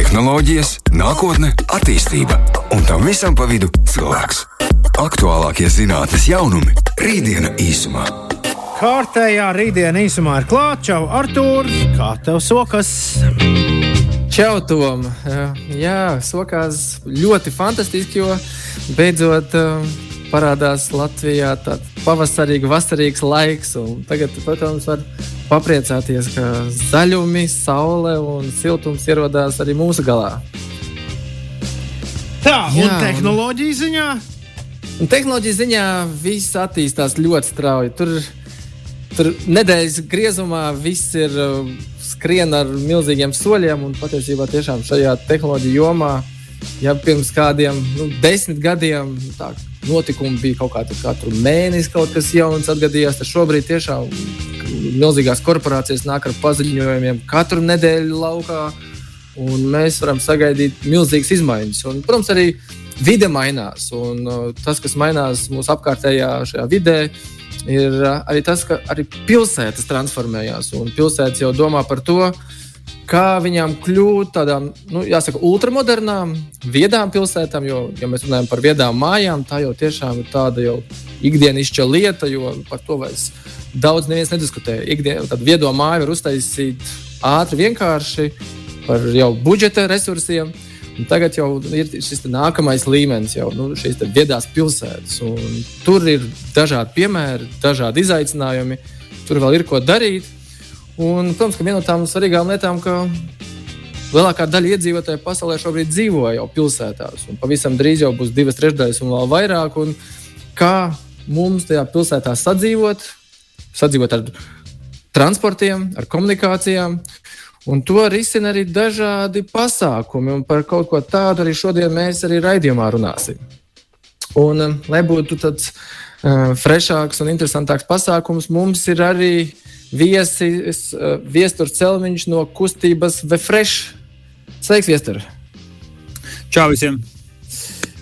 tehnoloģijas, nākotne, attīstība un tam visam pa vidu cilvēks. Aktuālākie zinātnīs jaunumi - rītdiena īsumā. Kārtējā rītdiena īsumā ir klāta. Čau, Artur! Kā tev sokas? Čau, Tom! Jā, sokās ļoti fantastiski, jo beidzot parādās Latvijā tāds pavasarīgs, vasarīgs laiks. Tagad, protams, var papriecāties, ka zaļumi, saule un siltums ierodās arī mūsu galā. Tā, un Jā, tehnoloģija ziņā? Un tehnoloģija ziņā viss attīstās ļoti strauji. Tur, tur nedēļas griezumā viss ir skrien ar milzīgiem soļiem, un patiesībā tiešām šajā tehnoloģiju jomā, ja pirms kādiem nu, desmit gadiem tā, notikumi bija kaut kādā katru mēnesi, kaut kas jauns atgadījās. Tad šobrīd tiešām milzīgās korporācijas nāk ar paziņojumiem katru nedēļu laukā, mēs varam sagaidīt milzīgas izmaiņas. Un, protams, arī vide mainās, un uh, tas, kas mainās mūsu apkārtējā vidē, ir uh, arī tas, ka arī pilsētas transformējās, pilsētas jau domā par to, kā viņām kļūt tādām, nu, jāsaka, ultramodernām, viedām pilsētām. Jo, ja mēs runājam par viedām mājām, tā jau tiešām ir tāda jau ikdienišķa lieta, jo par to vairs daudz neviens nediskutē. Ikdien, tad viedo māju var uztaisīt ātri, vienkārši par jau budžeta resursiem. Un tagad jau ir šis nākamais līmenis, jau nu, šīs viedās pilsētas. Tur ir dažādi piemēri, dažādi izaicinājumi. Tur vēl ir ko darīt. Un, protams, ka viena no tām svarīgām lietām, ka lielākā daļa iedzīvotāju pasaulē šobrīd dzīvo jau pilsētās. Pavisam drīz jau būs divas trešdaļas un vēl vairāk. Un kā mums tajā pilsētā sadzīvot, sadzīvot ar transportiem, ar komunikācijām. Un to risina arī dažādi pasākumi, un par kaut ko tādu arī šodien mēs arī raidījumā runāsim. Un, um, lai būtu tāds uh, frešāks un interesantāks pasākums, mums ir arī viesis, uh, viesturs Celmiņš no kustības Vefresh. Sveiks, viestur! Čau visiem!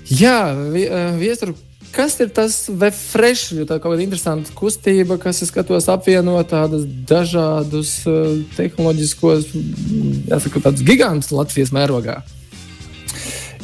Jā, uh, viestur, kas ir tas Vefresh? Jo tā kaut kāda interesanta kustība, kas, es skatos, apvieno tādus dažādus uh, tehnoloģiskos, jāsaka, tādus gigantus Latvijas mērogā.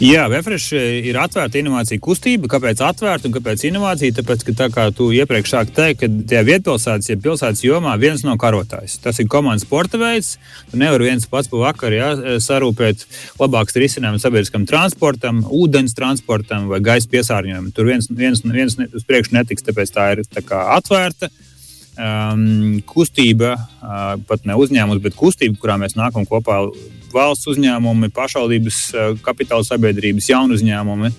Jā, Refresh ir atvērta inovācija kustība. Kāpēc atvērta un kāpēc inovācija? Tāpēc, ka tā kā tu iepriekš sāki teikt, ka tajā vietpilsētas, ja pilsētas jomā viens no karotājs. Tas ir komandas sporta veids. Tu nevari viens pats pa vakaru jā, sarūpēt labāks risinājums sabiedriskam transportam, ūdens transportam vai gaisa piesārņojumam. Tur viens, viens, viens uz priekšu netiks, tāpēc tā ir tā kā atvērta um, kustība, uh, pat ne uzņēmums, bet kustība, kurā mēs nākam kopā valsts uzņēmumi, pašvaldības uh, kapitāla sabiedrības, jaunu uzņēmumi.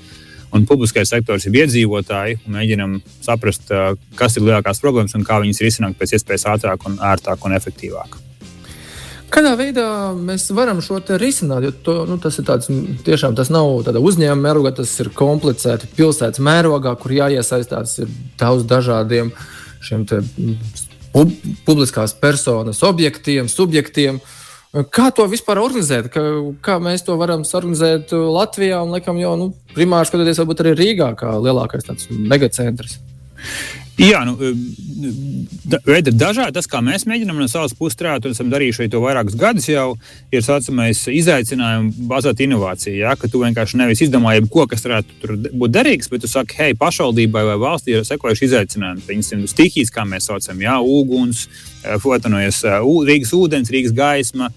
Un publiskais sektors ir iedzīvotāji, mēģinām saprast, uh, kas ir lielākās problēmas un kā viņas risināt pēc iespējas ātrāk, un ērtāk un efektīvāk. Kādā veidā mēs varam šo risināt? Jo to, nu, tas ir tāds, tiešām tas nav uzņēmuma mērogā, tas ir komplicēti pilsētas mērogā, kur jāiesaistās daudz dažādiem uh, šiem pub, publiskās personas objektiem, subjektiem. Kā to vispār organizēt? Kā, kā mēs to varam organizēt Latvijā un, laikam, jau nu, primāri skatoties, varbūt arī Rīgā, kā lielākais megacentrs? Jā, nu, veidi ir dažādi. Tas, kā mēs mēģinām no savas puses strādāt, un esam darījuši to vairākus gadus, jau ir saucamais izaicinājums, bazēta inovācija. Ja, ka tu vienkārši nevis izdomā jebko, kas varētu būt derīgs, bet tu saki, hei, pašvaldībai vai valstī ir sekojuši izaicinājumi. Piemēram, stihijas, kā mēs saucam, jā, uguns, eh, fotanojas eh, Rīgas ūdens, Rīgas gaisma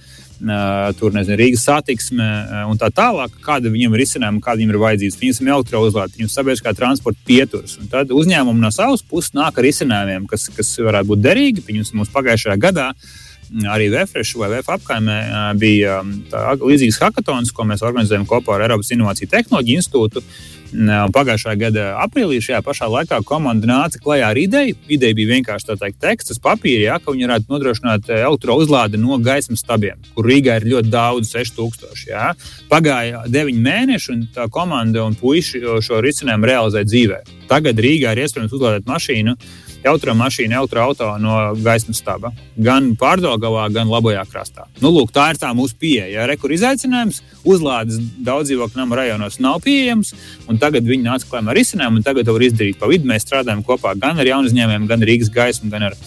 tur nezinu, Rīgas satiksme un tā tālāk, kāda viņiem ir izcinājuma, kāda viņiem ir vajadzības. Viņiem ir elektrouzlāde, viņiem ir sabiedriskā transporta pieturas. Un tad uzņēmumi no savas puses nāk ar izcinājumiem, kas, kas varētu būt derīgi. Viņus mums pagājušajā gadā arī Vēfresh vai VF apkaimē bija līdzīgs hackathons, ko mēs organizējam kopā ar Eiropas Innovāciju tehnoloģiju institūtu. Pagājušā gada aprīlī šajā pašā laikā komanda nāca klajā ar ideju. Ideja bija vienkārši tā teikt, teksts uz papīra, ja, ka viņi varētu nodrošināt elektrouzlādi no gaismas stabiem, kur Rīgā ir ļoti daudz, 6000. Ja. Pagāja 9 mēneši, un tā komanda un puiši šo risinājumu realizēja dzīvē. Tagad Rīgā ir iespējams uzlādēt mašīnu elektromašīnu, elektroautorātu no gaismas staba. Gan pārdagavā, gan labajā krastā. Nu, lūk, tā ir tā mūsu pieeja. Ja rekur izaicinājums, uzlādes daudz dzīvokļu namu rajonos nav pieejams, un tagad viņi nāca klājā ar izcinājumu, un tagad to var izdarīt pa vidu. Mēs strādājam kopā gan ar jaunu uzņēmējiem, gan Rīgas gaismu, gan ar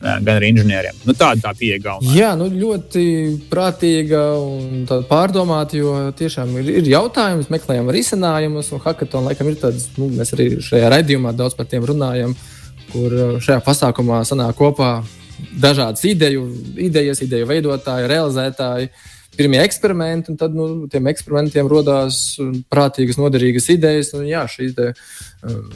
gan arī inženieriem. Nu, tāda tā pieeja galvenā. Jā, nu, ļoti prātīga un pārdomāta, jo tiešām ir, ir jautājums, meklējam risinājumus, un hackathon laikam ir tāds, nu, mēs arī šajā raidījumā daudz par tiem runājam, kur šajā pasākumā sanāk kopā dažādas ideju, idejas, ideju veidotāji, realizētāji. Uh, pirmie eksperimenti, un tad nu, tiem eksperimentiem radās prātīgas, noderīgas idejas. Un, jā, šī te, um,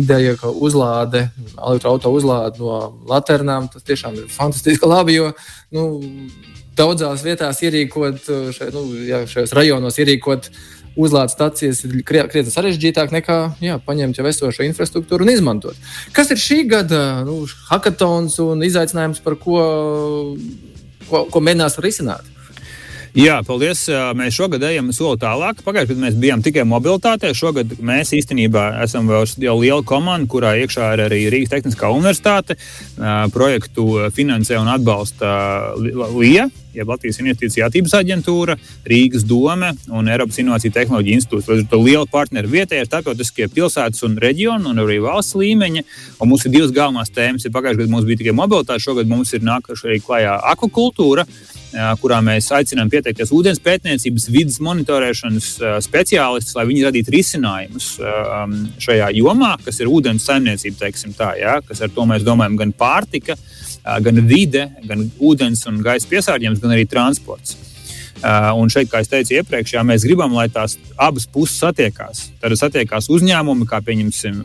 ideja, ka uzlāde, elektroautorāta uzlāde no laternām, tas tiešām ir fantastiski labi. Jo, nu, daudzās vietās ierīkot, šeit, nu, jā, šajos rajonos ierīkot uzlādes stācijas ir krietni sarežģītāk nekā jā, paņemt jau esošo infrastruktūru un izmantot. Kas ir šī gada nu, hackathons un izaicinājums, par ko, ko, ko mēģināsim risināt? Jā, paldies. Mēs šogad ejam soli tālāk. Pagājušajā gadā mēs bijām tikai mobilitātē. Šogad mēs īstenībā esam jau liela komanda, kurā iekšā ir arī Rīgas Tehniskā universitāte. Projektu finansē un atbalsta LIE, jeb Latvijas Investīcija attīstības aģentūra, Rīgas doma un Eiropas Innovāciju tehnoloģiju institūts. Līdz ar to liela partneri vietējie starptautiskie pilsētas un reģionu un arī valsts līmeņa. Un mums ir divas galvenās tēmas. Pagājušajā gadā mums bija tikai mobilitāte, šogad mums ir nākuši arī klajā akvakultūra kurā mēs aicinām pieteikties ūdens pētniecības, vidas monitorēšanas speciālistus, lai viņi radītu risinājumus šajā jomā, kas ir ūdens saimniecība, teiksim tā, ja, kas ar to mēs domājam gan pārtika, gan vide, gan ūdens un gaisa piesārņojums, gan arī transports. Un šeit, kā jau teicu iepriekš, jā, mēs gribam, lai tās abas puses satiekās. Tad satiekās uzņēmumi, kā pieņemsim.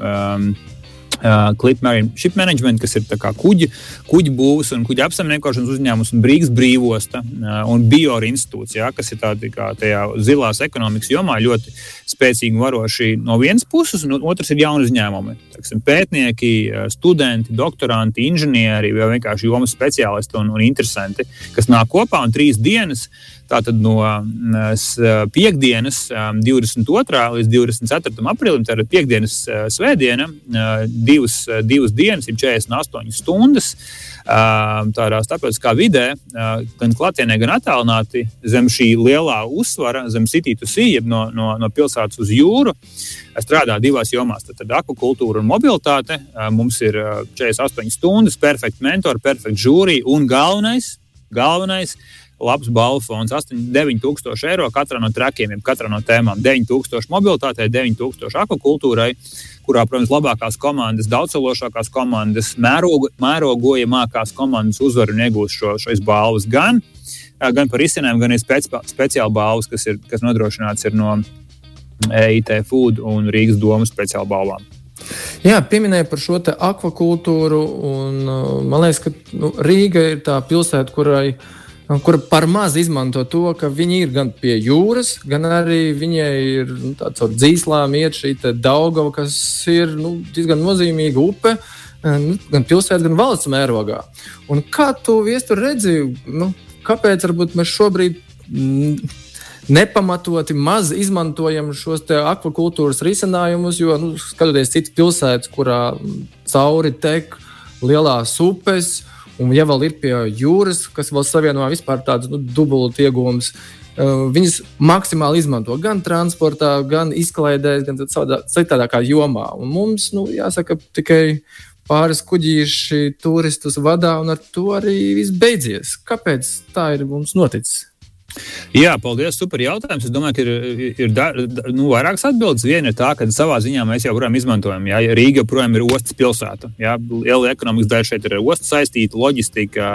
Uh, Clip Marine Ship Management, kas ir kuģi, kuģi būvs un kuģi apsaimniekošanas uzņēmums, un Brīgas brīvosta uh, un Biora institūts, ja, kas ir tādi kā tajā zilās ekonomikas jomā ļoti spēcīgi varoši no vienas puses, un otrs ir jauni uzņēmumi. Teksim, pētnieki, uh, studenti, doktoranti, inženieri vai vienkārši jomas speciālisti un, un interesanti, kas nāk kopā un trīs dienas. Tātad no piekdienas, 22. līdz 24. aprīlim, tātad piekdienas svētdiena, divas, divas dienas, ir 48 stundas. Tādā starptautiskā vidē, gan klātienē, gan attālināti zem šī lielā uzsvara, zem City to Sea, no, no, no pilsētas uz jūru, strādā divās jomās. Tad, tad akvakultūra un mobilitāte. Mums ir 48 stundas, perfekti mentori, perfekti žūrija un galvenais. galvenais labs balvu fonds, 9,000 eiro katrā no trakiem, katrā no tēmām. 9,000 mobilitātei, 9,000 akvakultūrai, kurā, protams, labākās komandas, daudzsološākās komandas, mērogu, mērogojamākās komandas uzvar un iegūs šo, šos balvas gan, gan par izcinājumu, gan arī speci speciāli balvas, kas, ir, kas nodrošināts ir no EIT Food un Rīgas domas speciāli balvām. Jā, pieminēja par šo akvakultūru. Un, man liekas, ka nu, Rīga ir tā pilsēta, kurai uh, kur par maz izmanto to, ka viņi ir gan pie jūras, gan arī viņai ir nu, tāds ar dzīslām iet šī Daugava, kas ir nu, diezgan nozīmīga upe. Eh, nu, gan pilsētā, gan valsts mērogā. Un kā tu viestur redzi, nu, kāpēc mēs šobrīd mm, nepamatoti maz izmantojam šos akvakultūras risinājumus, jo nu, skatoties citas pilsētas, kurā cauri tek lielās upes, uh, Un, ja vēl ir pie jūras, kas vēl savieno vispār tādu nu, dubultu iegūmus, uh, viņas maksimāli izmanto gan transportā, gan izklaidē, gan citādākā jomā. Un mums, nu, jāsaka, tikai pāris kuģīši turistus vadā, un ar to arī viss beidzies. Kāpēc tā ir mums noticis? Jā, paldies. Super jautājums. Es domāju, ka ir, ir da, nu, vairākas atbildes. Viena ir tā, ka savā ziņā mēs joprojām izmantojam. Jā, Rīga joprojām ir ostas pilsēta. Jā, liela ekonomikas daļa šeit ir ostas saistīta, loģistika,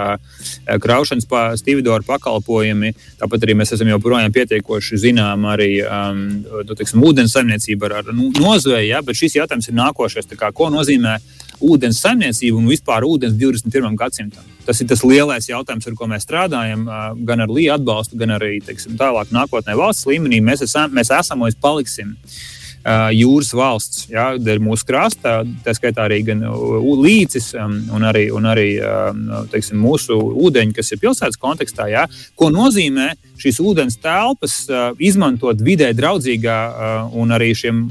kraušanas stīvidoru pakalpojumi. Tāpat arī mēs esam joprojām pietiekoši zinām arī um, nu, teiksim, ūdens saimniecību ar, ar nu, nozveju. Bet šis jautājums ir nākošais. Kā, ko nozīmē ūdens saimniecība un vispār ūdens 21. gadsimtam? Tas ir tas lielais jautājums, ar ko mēs strādājam, gan ar LIBE atbalstu, gan arī teiksim, tālāk nākotnē valsts līmenī. Mēs esam, mēs esam un paliksim. Uh, jūras valsts, ja, ir mūsu krastā, tā skaitā arī līcis um, un arī, un arī teiksim, mūsu ūdeņi, kas ir pilsētas kontekstā. Ja, ko nozīmē šīs ūdens telpas izmantot vidē draudzīgā un arī šiem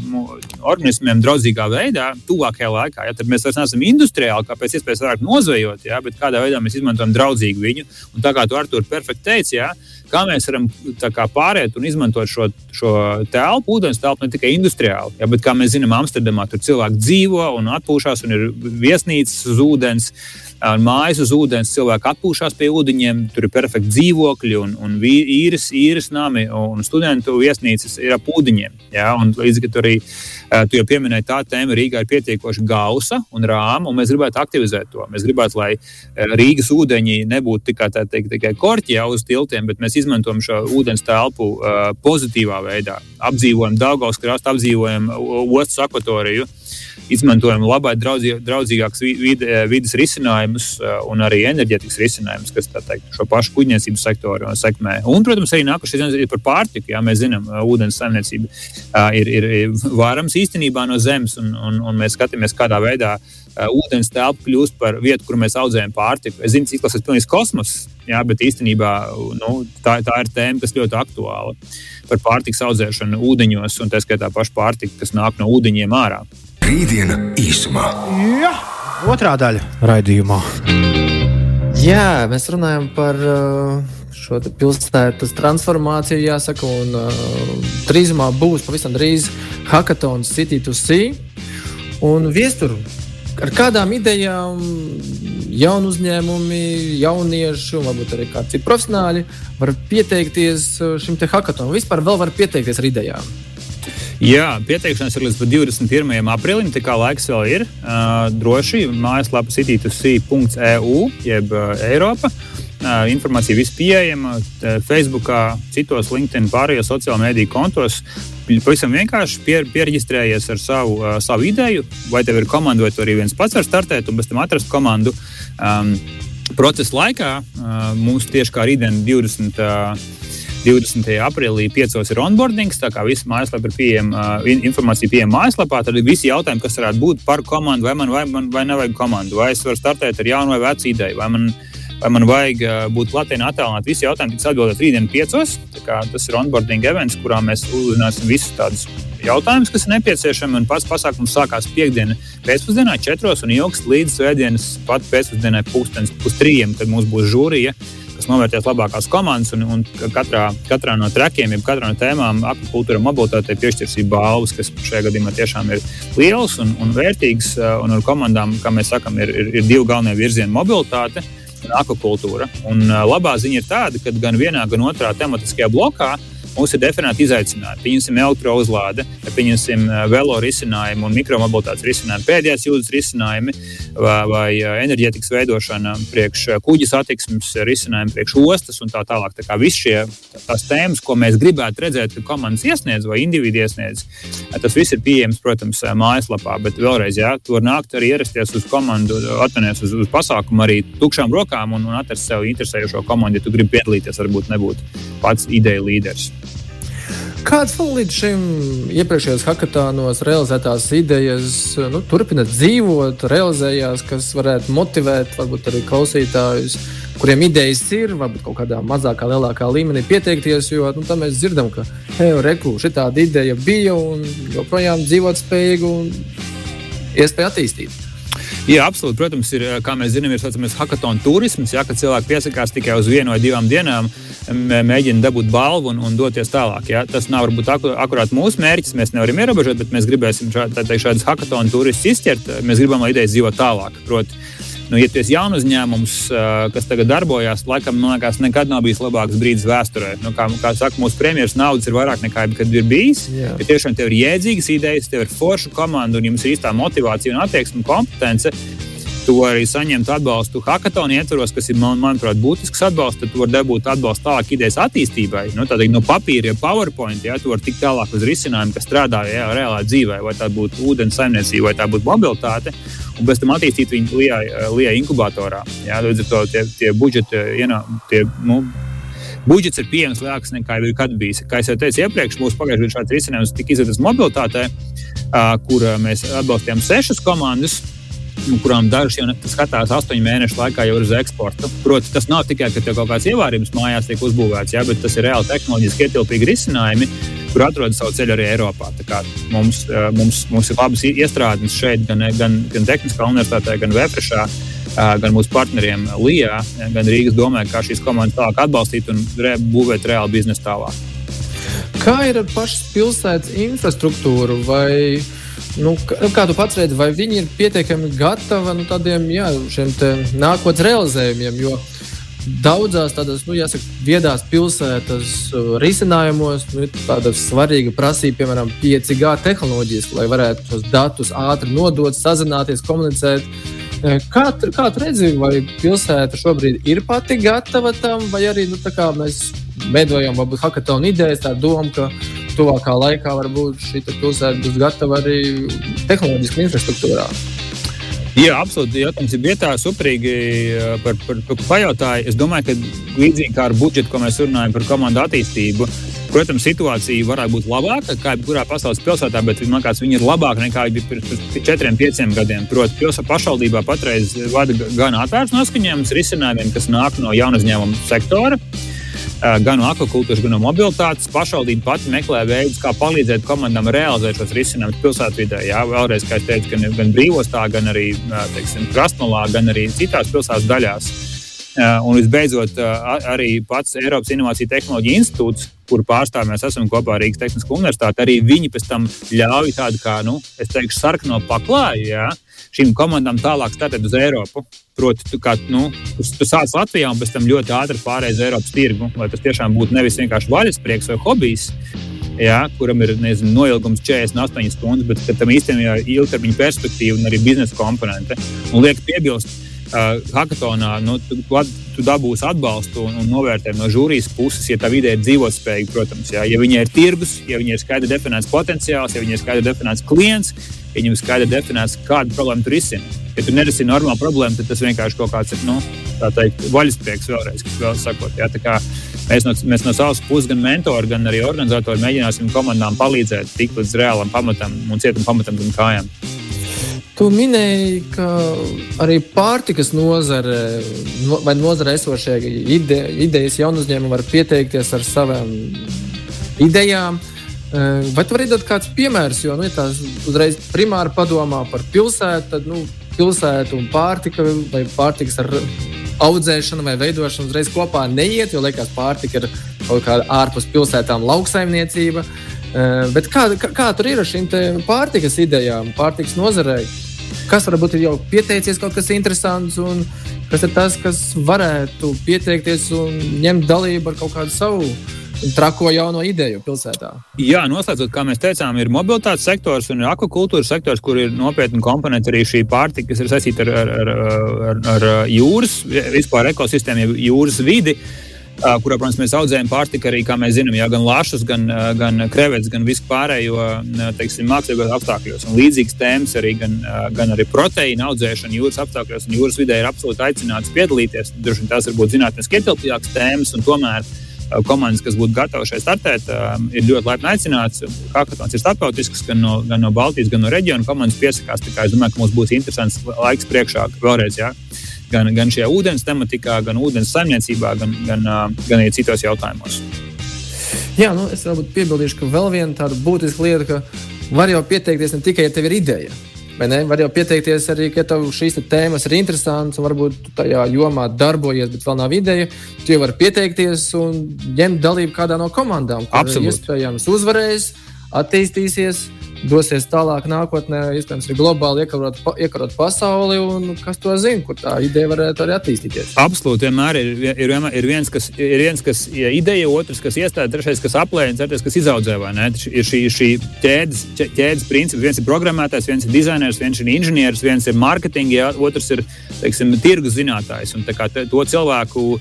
organismiem draudzīgā veidā, tuvākajā laikā. Ja, tad mēs vairs neesam industriāli, kā pēc iespējas vairāk nozvejot, ja, bet kādā veidā mēs izmantojam draudzīgu viņu. Un tā kā tu ar to perfekti teici, ja, kā mēs varam kā, pāriet un izmantot šo, šo telpu, ūdens telpu ne tikai industriāli, ja, bet kā mēs zinām, Amsterdamā tur cilvēki dzīvo un atpūšas un ir viesnīcas uz ūdens. Mājas uz ūdens, cilvēki atpūšas pie ūdeņiem, tur ir perfekti dzīvokļi un, un īres, īres nami un studentu viesnīcas ir ap ūdeņiem. Ja? Un, līdz ar to arī tu jau pieminēji, tā tēma Rīgā ir pietiekoši gausa un rāma, un mēs gribētu aktivizēt to. Mēs gribētu, lai Rīgas ūdeņi nebūtu tikai, teikt, tikai korķi jau uz tiltiem, bet mēs izmantojam šo ūdens telpu pozitīvā veidā. Apdzīvojam Daugaus krastu, apdzīvojam ostas akvatoriju izmantojam labai draudzīgākus eh, vidas risinājumus eh, un arī enerģētikas risinājumus, kas teikt, šo pašu kuģniecības sektoru sekmē. Un, protams, arī nākošais ir par pārtiku. Jā, mēs zinām, ka ūdens saimniecība ir, ir vārams īstenībā no zemes, un, un, un mēs skatāmies, kādā veidā ūdens telpa kļūst par vietu, kur mēs audzējam pārtiku. Es zinu, cik tas ir pilnīgs kosmos, jā, bet īstenībā nu, tā, tā ir tēma, kas ļoti aktuāla par pārtikas audzēšanu ūdeņos, un tā skaitā pašu pārtiku, kas nāk no ūdeņiem ārā. Rītdiena īsumā. Jā, otrā daļa raidījumā. Jā, mēs runājam par uh, šo pilsētas transformāciju, jāsaka, un uh, drīzumā būs pavisam drīz hackathons City to Sea. Un viestur ar kādām idejām jaunu uzņēmumi, jaunieši un varbūt arī kādi citi profesionāļi var pieteikties uh, šim te hackathonam. Vispār vēl var pieteikties ar idejām. Jā, pieteikšanās ir līdz 21. aprīlim, tā kā laiks vēl ir. Uh, droši mājaslapa citītusī.eu, jeb uh, Eiropa. Uh, informācija viss pieejama Facebook, citos LinkedIn, pārējos sociālajā mediju kontos. Pavisam vienkārši pier, pierģistrējies ar savu, uh, savu ideju, vai tev ir komanda, vai tu arī viens pats var startēt un pēc tam atrast komandu. Um, procesa laikā uh, mums tieši kā rītdien 20. Uh, 20. aprīlī 5. ir onboardings, tā kā visa mājaslapa ir pieejama, informācija pieejama mājaslapā. Tad ir visi jautājumi, kas varētu būt par komandu, vai man, vai man vai nevajag komandu, vai es varu startēt ar jaunu vai vecu ideju, vai man, vai man vajag būt Latvijā attēlot. Visi jautājumi tiks atbildēti rītdien 5. Tas ir onboarding events, kurā mēs uzzināsim visus tādus jautājumus, kas ir nepieciešami. Un pats pasākums sākās piekdienā pēcpusdienā, 4. un ilgs līdz svētdienas pat pēcpusdienai, pusdienas, pustrījiem, kad mums būs žūrija kas novērtēs labākās komandas. Un, un katrā, katrā no trekiem, jeb katrā no tēmām, akvakultūra mobilitātei piešķirsība balvas, kas šajā gadījumā tiešām ir liels un, un vērtīgs. Un ar komandām, kā mēs sakām, ir, ir, ir divi galvenie virzieni - mobilitāte un akvakultūra. Un labā ziņa ir tāda, ka gan vienā, gan otrā tematiskajā blokā Mums ir definēti izaicinājumi. Pieņemsim elektrouzlāde, pieņemsim eh, velo risinājumu un mikromobilitātes risinājumu, pēdējās jūdzes risinājumi vai, vai eh, enerģētikas veidošana priekš eh, kuģa satiksmes risinājumi, priekš ostas un tā tālāk. Tā kā visi šie tās tēmas, ko mēs gribētu redzēt, ka komandas iesniedz vai individu iesniedz, tas viss ir pieejams, protams, mājaslapā. Bet vēlreiz, jā, tu vari nākt arī ierasties uz komandu, atvainoties uz, uz pasākumu arī tukšām rokām un, un atrast sev interesējošo komandu, ja tu gribi piedalīties, varbūt nebūt pats ideja līderis. Kādas līdz šim iepriekšējos hackathānos realizētās idejas nu, turpina dzīvot, realizējās, kas varētu motivēt varbūt arī klausītājus, kuriem idejas ir, varbūt kaut kādā mazākā, lielākā līmenī pieteikties, jo nu, tam mēs dzirdam, ka reku, šī tāda ideja bija un joprojām dzīvot spējīga un iespēja attīstīt. Jā, absolūti. Protams, ir, kā mēs zinām, ir tāds hackathon turisms, ja, kad cilvēki piesakās tikai uz vienu vai divām dienām mēģina dabūt balvu un, un doties tālāk. Ja? Tas nav varbūt akurāt mūsu mērķis, mēs nevaram ierobežot, bet mēs gribēsim šā, teikt, šādas hackathonu turistus izķert. Mēs gribam, lai idejas dzīvo tālāk. Proti, nu, ja tu esi jauns uzņēmums, kas tagad darbojas, laikam, man liekas, nekad nav bijis labāks brīdis vēsturē. Nu, kā, kā saka, mūsu premjeras naudas ir vairāk nekā jebkad ir bijis. Ja tiešām tev ir jēdzīgas idejas, tev ir forša komanda un jums ir īstā motivācija un attieksme un kompetence tu vari saņemt atbalstu hackathonu ietvaros, kas ir, man, manuprāt, būtisks atbalsts. Tad tu vari dabūt atbalstu tālāk idejas attīstībai. Nu, tādīgi, no papīra, ja PowerPoint, ja tu vari tikt tālāk uz risinājumu, kas strādā jā, reālā dzīvē, vai tā būtu ūdens saimniecība, vai tā būtu mobilitāte, un pēc tam attīstīt viņu lielā inkubatorā. Jā, līdz ar to tie, tie budžeti, ienā, tie, nu, budžets ir pieejams lielāks nekā jau kad bijis. Kā jau teicu iepriekš, mūsu pagājušajā gadā šāds risinājums tika izvērsts mobilitātē, kur mēs atbalstījām sešas komandas kurām dažas jau skatās astoņu mēnešu laikā jau uz eksportu. Protams, tas nav tikai, ka tev kaut kāds ievārījums mājās tiek uzbūvēts, jā, bet tas ir reāli tehnoloģiski ietilpīgi risinājumi, kur atrodas savu ceļu arī Eiropā. Mums, eh, mums, mums ir labas iestrādes šeit, gan, gan, gan Tehniskā universitātē, gan Vēfrešā. Eh, gan mūsu partneriem Lijā, gan Rīgas domē, kā šīs komandas tālāk atbalstīt un re, būvēt reāli biznesu tālāk. Kā ir ar pašas pilsētas infrastruktūru? Vai Nu, nu, kā tu pats redzi, vai viņi ir pietiekami gatavi nu, tādiem jā, nākotnes realizējumiem? Jo daudzās tādas, nu, jāsaka, viedās pilsētas uh, risinājumos nu, tāda svarīga prasība, piemēram, 5G tehnoloģijas, lai varētu tos datus ātri nodot, sazināties, komunicēt. Eh, kā tu, kā tu redzi, vai pilsēta šobrīd ir pati gatava tam, vai arī nu, mēs veidojam varbūt hackathon idejas, tā doma, ka tuvākā laikā varbūt šī pilsēta būs gatava arī tehnoloģiski infrastruktūrā. Jā, absolūti. Jautājums ir vietā, suprīgi par, par, par pajautāju. Es domāju, ka līdzīgi kā ar budžetu, ko mēs runājam par komandu attīstību, protams, situācija varētu būt labāka kā jebkurā pasaules pilsētā, bet man liekas, viņa ir labāka nekā bija pirms četriem, pieciem gadiem. Proti, pilsēta pašvaldībā patreiz vada gan atvērts noskaņojums risinājumiem, kas nāk no jaunu uzņēmumu sektora. Eh, gan akvakultūras, gan mobilitātes. Pašvaldība pati meklē veidus, kā palīdzēt komandām realizēt šos risinājumus pilsētvidē. Jā, vēlreiz, kā jau teicu, gan, gan brīvostā, gan arī eh, teiksim, Krasnodarbā, gan arī citās pilsētas daļās. Eh, un visbeidzot, arī pats Eiropas Innovāciju tehnoloģiju institūts, kur pārstāvjiem mēs esam kopā ar Rīgas Tehnisko universitāti, arī viņi pēc tam ļauj tādu kā, nu, es teikšu, sarkano paklāju. Jā, šīm komandām tālāk startēt uz Eiropu. Proti, tu, kā, nu, tu, tu sāc Latvijā un pēc tam ļoti ātri pārējai uz Eiropas tirgu, lai tas tiešām būtu nevis vienkārši vaļasprieks vai hobijs, jā, kuram ir nezinu, noilgums 48 stundas, bet tam īstenībā ir ilgtermiņa perspektīva un arī biznesa komponente. Un liek piebilst, uh, hackathonā nu, tu, tu dabūsi atbalstu un, un novērtējumu no žūrijas puses, ja tā vidē ir dzīvotspējīga, protams. Jā. Ja viņai ir tirgus, ja viņai ir skaidri definēts potenciāls, ja viņai ir skaidri definēts klients, viņam skaidri definēts, kādu problēmu tur risina. Ja tu nerisini normālu problēmu, tad tas vienkārši kaut kāds ir nu, vaļasprieks vēlreiz, kas vēl sakot. Ja, mēs, no, mēs no savas puses, gan mentori, gan arī organizatori mēģināsim komandām palīdzēt tikt līdz reālam pamatam un cietam pamatam un kājām. Tu minēji, ka arī pārtikas nozare vai nozare esošie ide, idejas jaunu uzņēmumu var pieteikties ar savām idejām. Vai tu vari dot kādus piemērus? Jo, nu, ja tās uzreiz primāri padomā par pilsētu, tad nu, pilsētu un pārtika vai pārtikas ar audzēšanu vai veidošanu uzreiz kopā neiet, jo liekas, pārtika ir kaut kāda ārpus pilsētām lauksaimniecība. Bet kā, kā, kā tur ir ar šīm pārtikas idejām, pārtikas nozarei? Kas varbūt ir jau pieteicies kaut kas interesants, un kas ir tas, kas varētu pieteikties un ņemt dalību ar kaut kādu savu trako jauno ideju pilsētā. Jā, noslēdzot, kā mēs teicām, ir mobilitātes sektors un akvakultūras sektors, kur ir nopietni komponenti arī šī pārtika, kas ir saistīta ar, ar, ar, ar, jūras, vispār ekosistēmu, jūras vidi. Kurā, protams, mēs audzējam pārtiku arī, kā mēs zinām, jā, gan lašus, gan, gan krevetes, gan visu pārējo teiksim, mākslīgos apstākļos. Un līdzīgas tēmas arī, gan, gan arī proteīna audzēšana jūras apstākļos un jūras vidē ir absolūti aicināts piedalīties. Droši vien tās varbūt zinātnēs ietilpīgākas tēmas, un tomēr komandas, kas būtu gatavas šeit startēt, ir ļoti laipni aicināts. Hackathons ir starptautisks, gan no, gan no Baltijas, gan no reģiona komandas piesakās. Es domāju, ka mums būs interesants laiks priekšā vēlreiz. Jā. Gan, gan šajā ūdens tematikā, gan ūdens saimniecībā, gan, gan, gan arī citos jautājumos. Jā, nu, es varbūt piebildīšu, ka vēl viena tāda būtiska lieta, ka var jau pieteikties ne tikai, ja tev ir ideja. Var jau pieteikties arī, ka tev šīs te tēmas ir interesantas, un varbūt tajā jomā darbojies, bet vēl nav ideja. Tu jau vari pieteikties un ņemt dalību kādā no komandām. Absolūti. Iespējams, uzvarēs, attīstīsies dosies tālāk nākotnē, iespējams, arī globāli iekarot, iekarot pasauli. Kas to zina, kur tā ideja varētu arī attīstīties? Absolūti, vienmēr ir, ir, ir viens, kas ir viens, kas ja ideja, otrs, kas iestāda, trešais, kas aplēja, ceturtais, kas izaudzē. Ir šī, šī ķēdes, ķēdes princips. Viens ir programmētājs, viens ir dizainers, viens ir inženieris, viens ir mārketinga, otrs ir teiksim, tirgus zinātājs. Un, kā, to cilvēku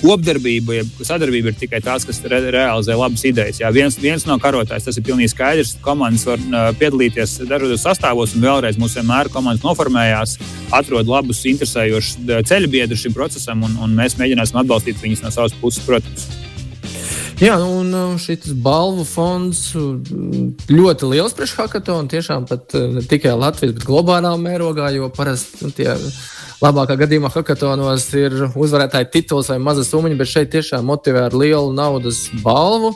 kopdarbība, ja sadarbība ir tikai tās, kas re realizē labas idejas. Jā, viens, viens no karotājs, tas ir pilnīgi skaidrs. Komandas var uh, piedalīties dažādos sastāvos, un vēlreiz mums vienmēr komandas noformējās, atrod labus, interesējošus eh, ceļu biedrus šim procesam, un, un mēs mēģināsim atbalstīt viņus no savas puses, protams. Jā, nu, un šis balvu fonds ļoti liels priekš hackathonu. Tiešām pat ne tikai Latvijas, bet globālā mērogā, jo parasti nu, tie labākā gadījumā hackathonos ir uzvarētāja tituls vai maza summa, bet šeit tiešām motivē ar lielu naudas balvu.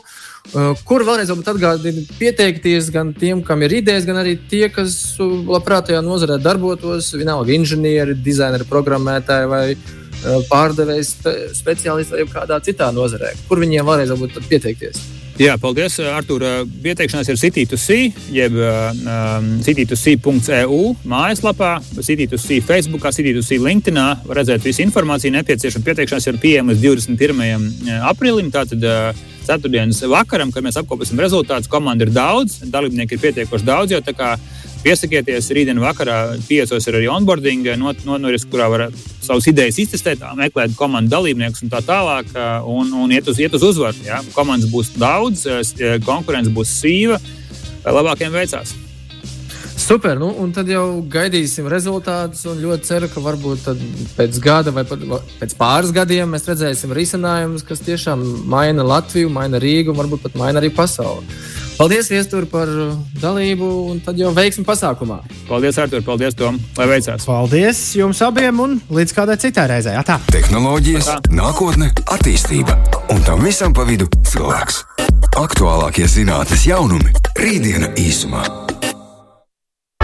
Uh, kur vēlreiz atgādina pieteikties gan tiem, kam ir idejas, gan arī tie, kas uh, labprāt tajā nozarē darbotos, vienalga inženieri, dizaineri, programmētāji vai uh, pārdevējs speciālisti vai kādā citā nozarē. Kur viņiem vēlreiz pieteikties? Jā, paldies, Artur. Pieteikšanās ir City2C, jeb um, City2C.eu mājaslapā, City2C Facebook, City2C LinkedIn. Var redzēt visu informāciju nepieciešama. Pieteikšanās ir pieejama līdz 21. aprīlim. Tātad uh, ceturtdienas vakaram, kad mēs apkoposim rezultātus. Komanda ir daudz, dalībnieki ir pietiekoši daudz. Jau, Piesakieties, rītdien vakarā piecos ir arī onboarding, not, noris, kurā var savas idejas iztestēt, meklēt komandu dalībniekus un tā tālāk, un, un iet uz, iet uz uzvaru. Ja? Komandas būs daudz, konkurence būs sīva, lai labākiem veicās. Super, nu, un tad jau gaidīsim rezultātus. Ļoti ceru, ka varbūt pēc gada vai pat pēc pāris gadiem mēs redzēsim risinājumus, kas tiešām maina Latviju, maina Rīgu un varbūt pat maina arī pasauli. Paldies, Viestur, par dalību, un tad jau veiksim pasākumā. Paldies, Artur, paldies, Tom, lai veicās. Paldies jums abiem, un līdz kādai citai reizei. Atā. Tehnoloģijas, Atā. nākotne, attīstība, un tam visam pa vidu cilvēks. Aktuālākie zinātnes jaunumi - rītdiena īsumā.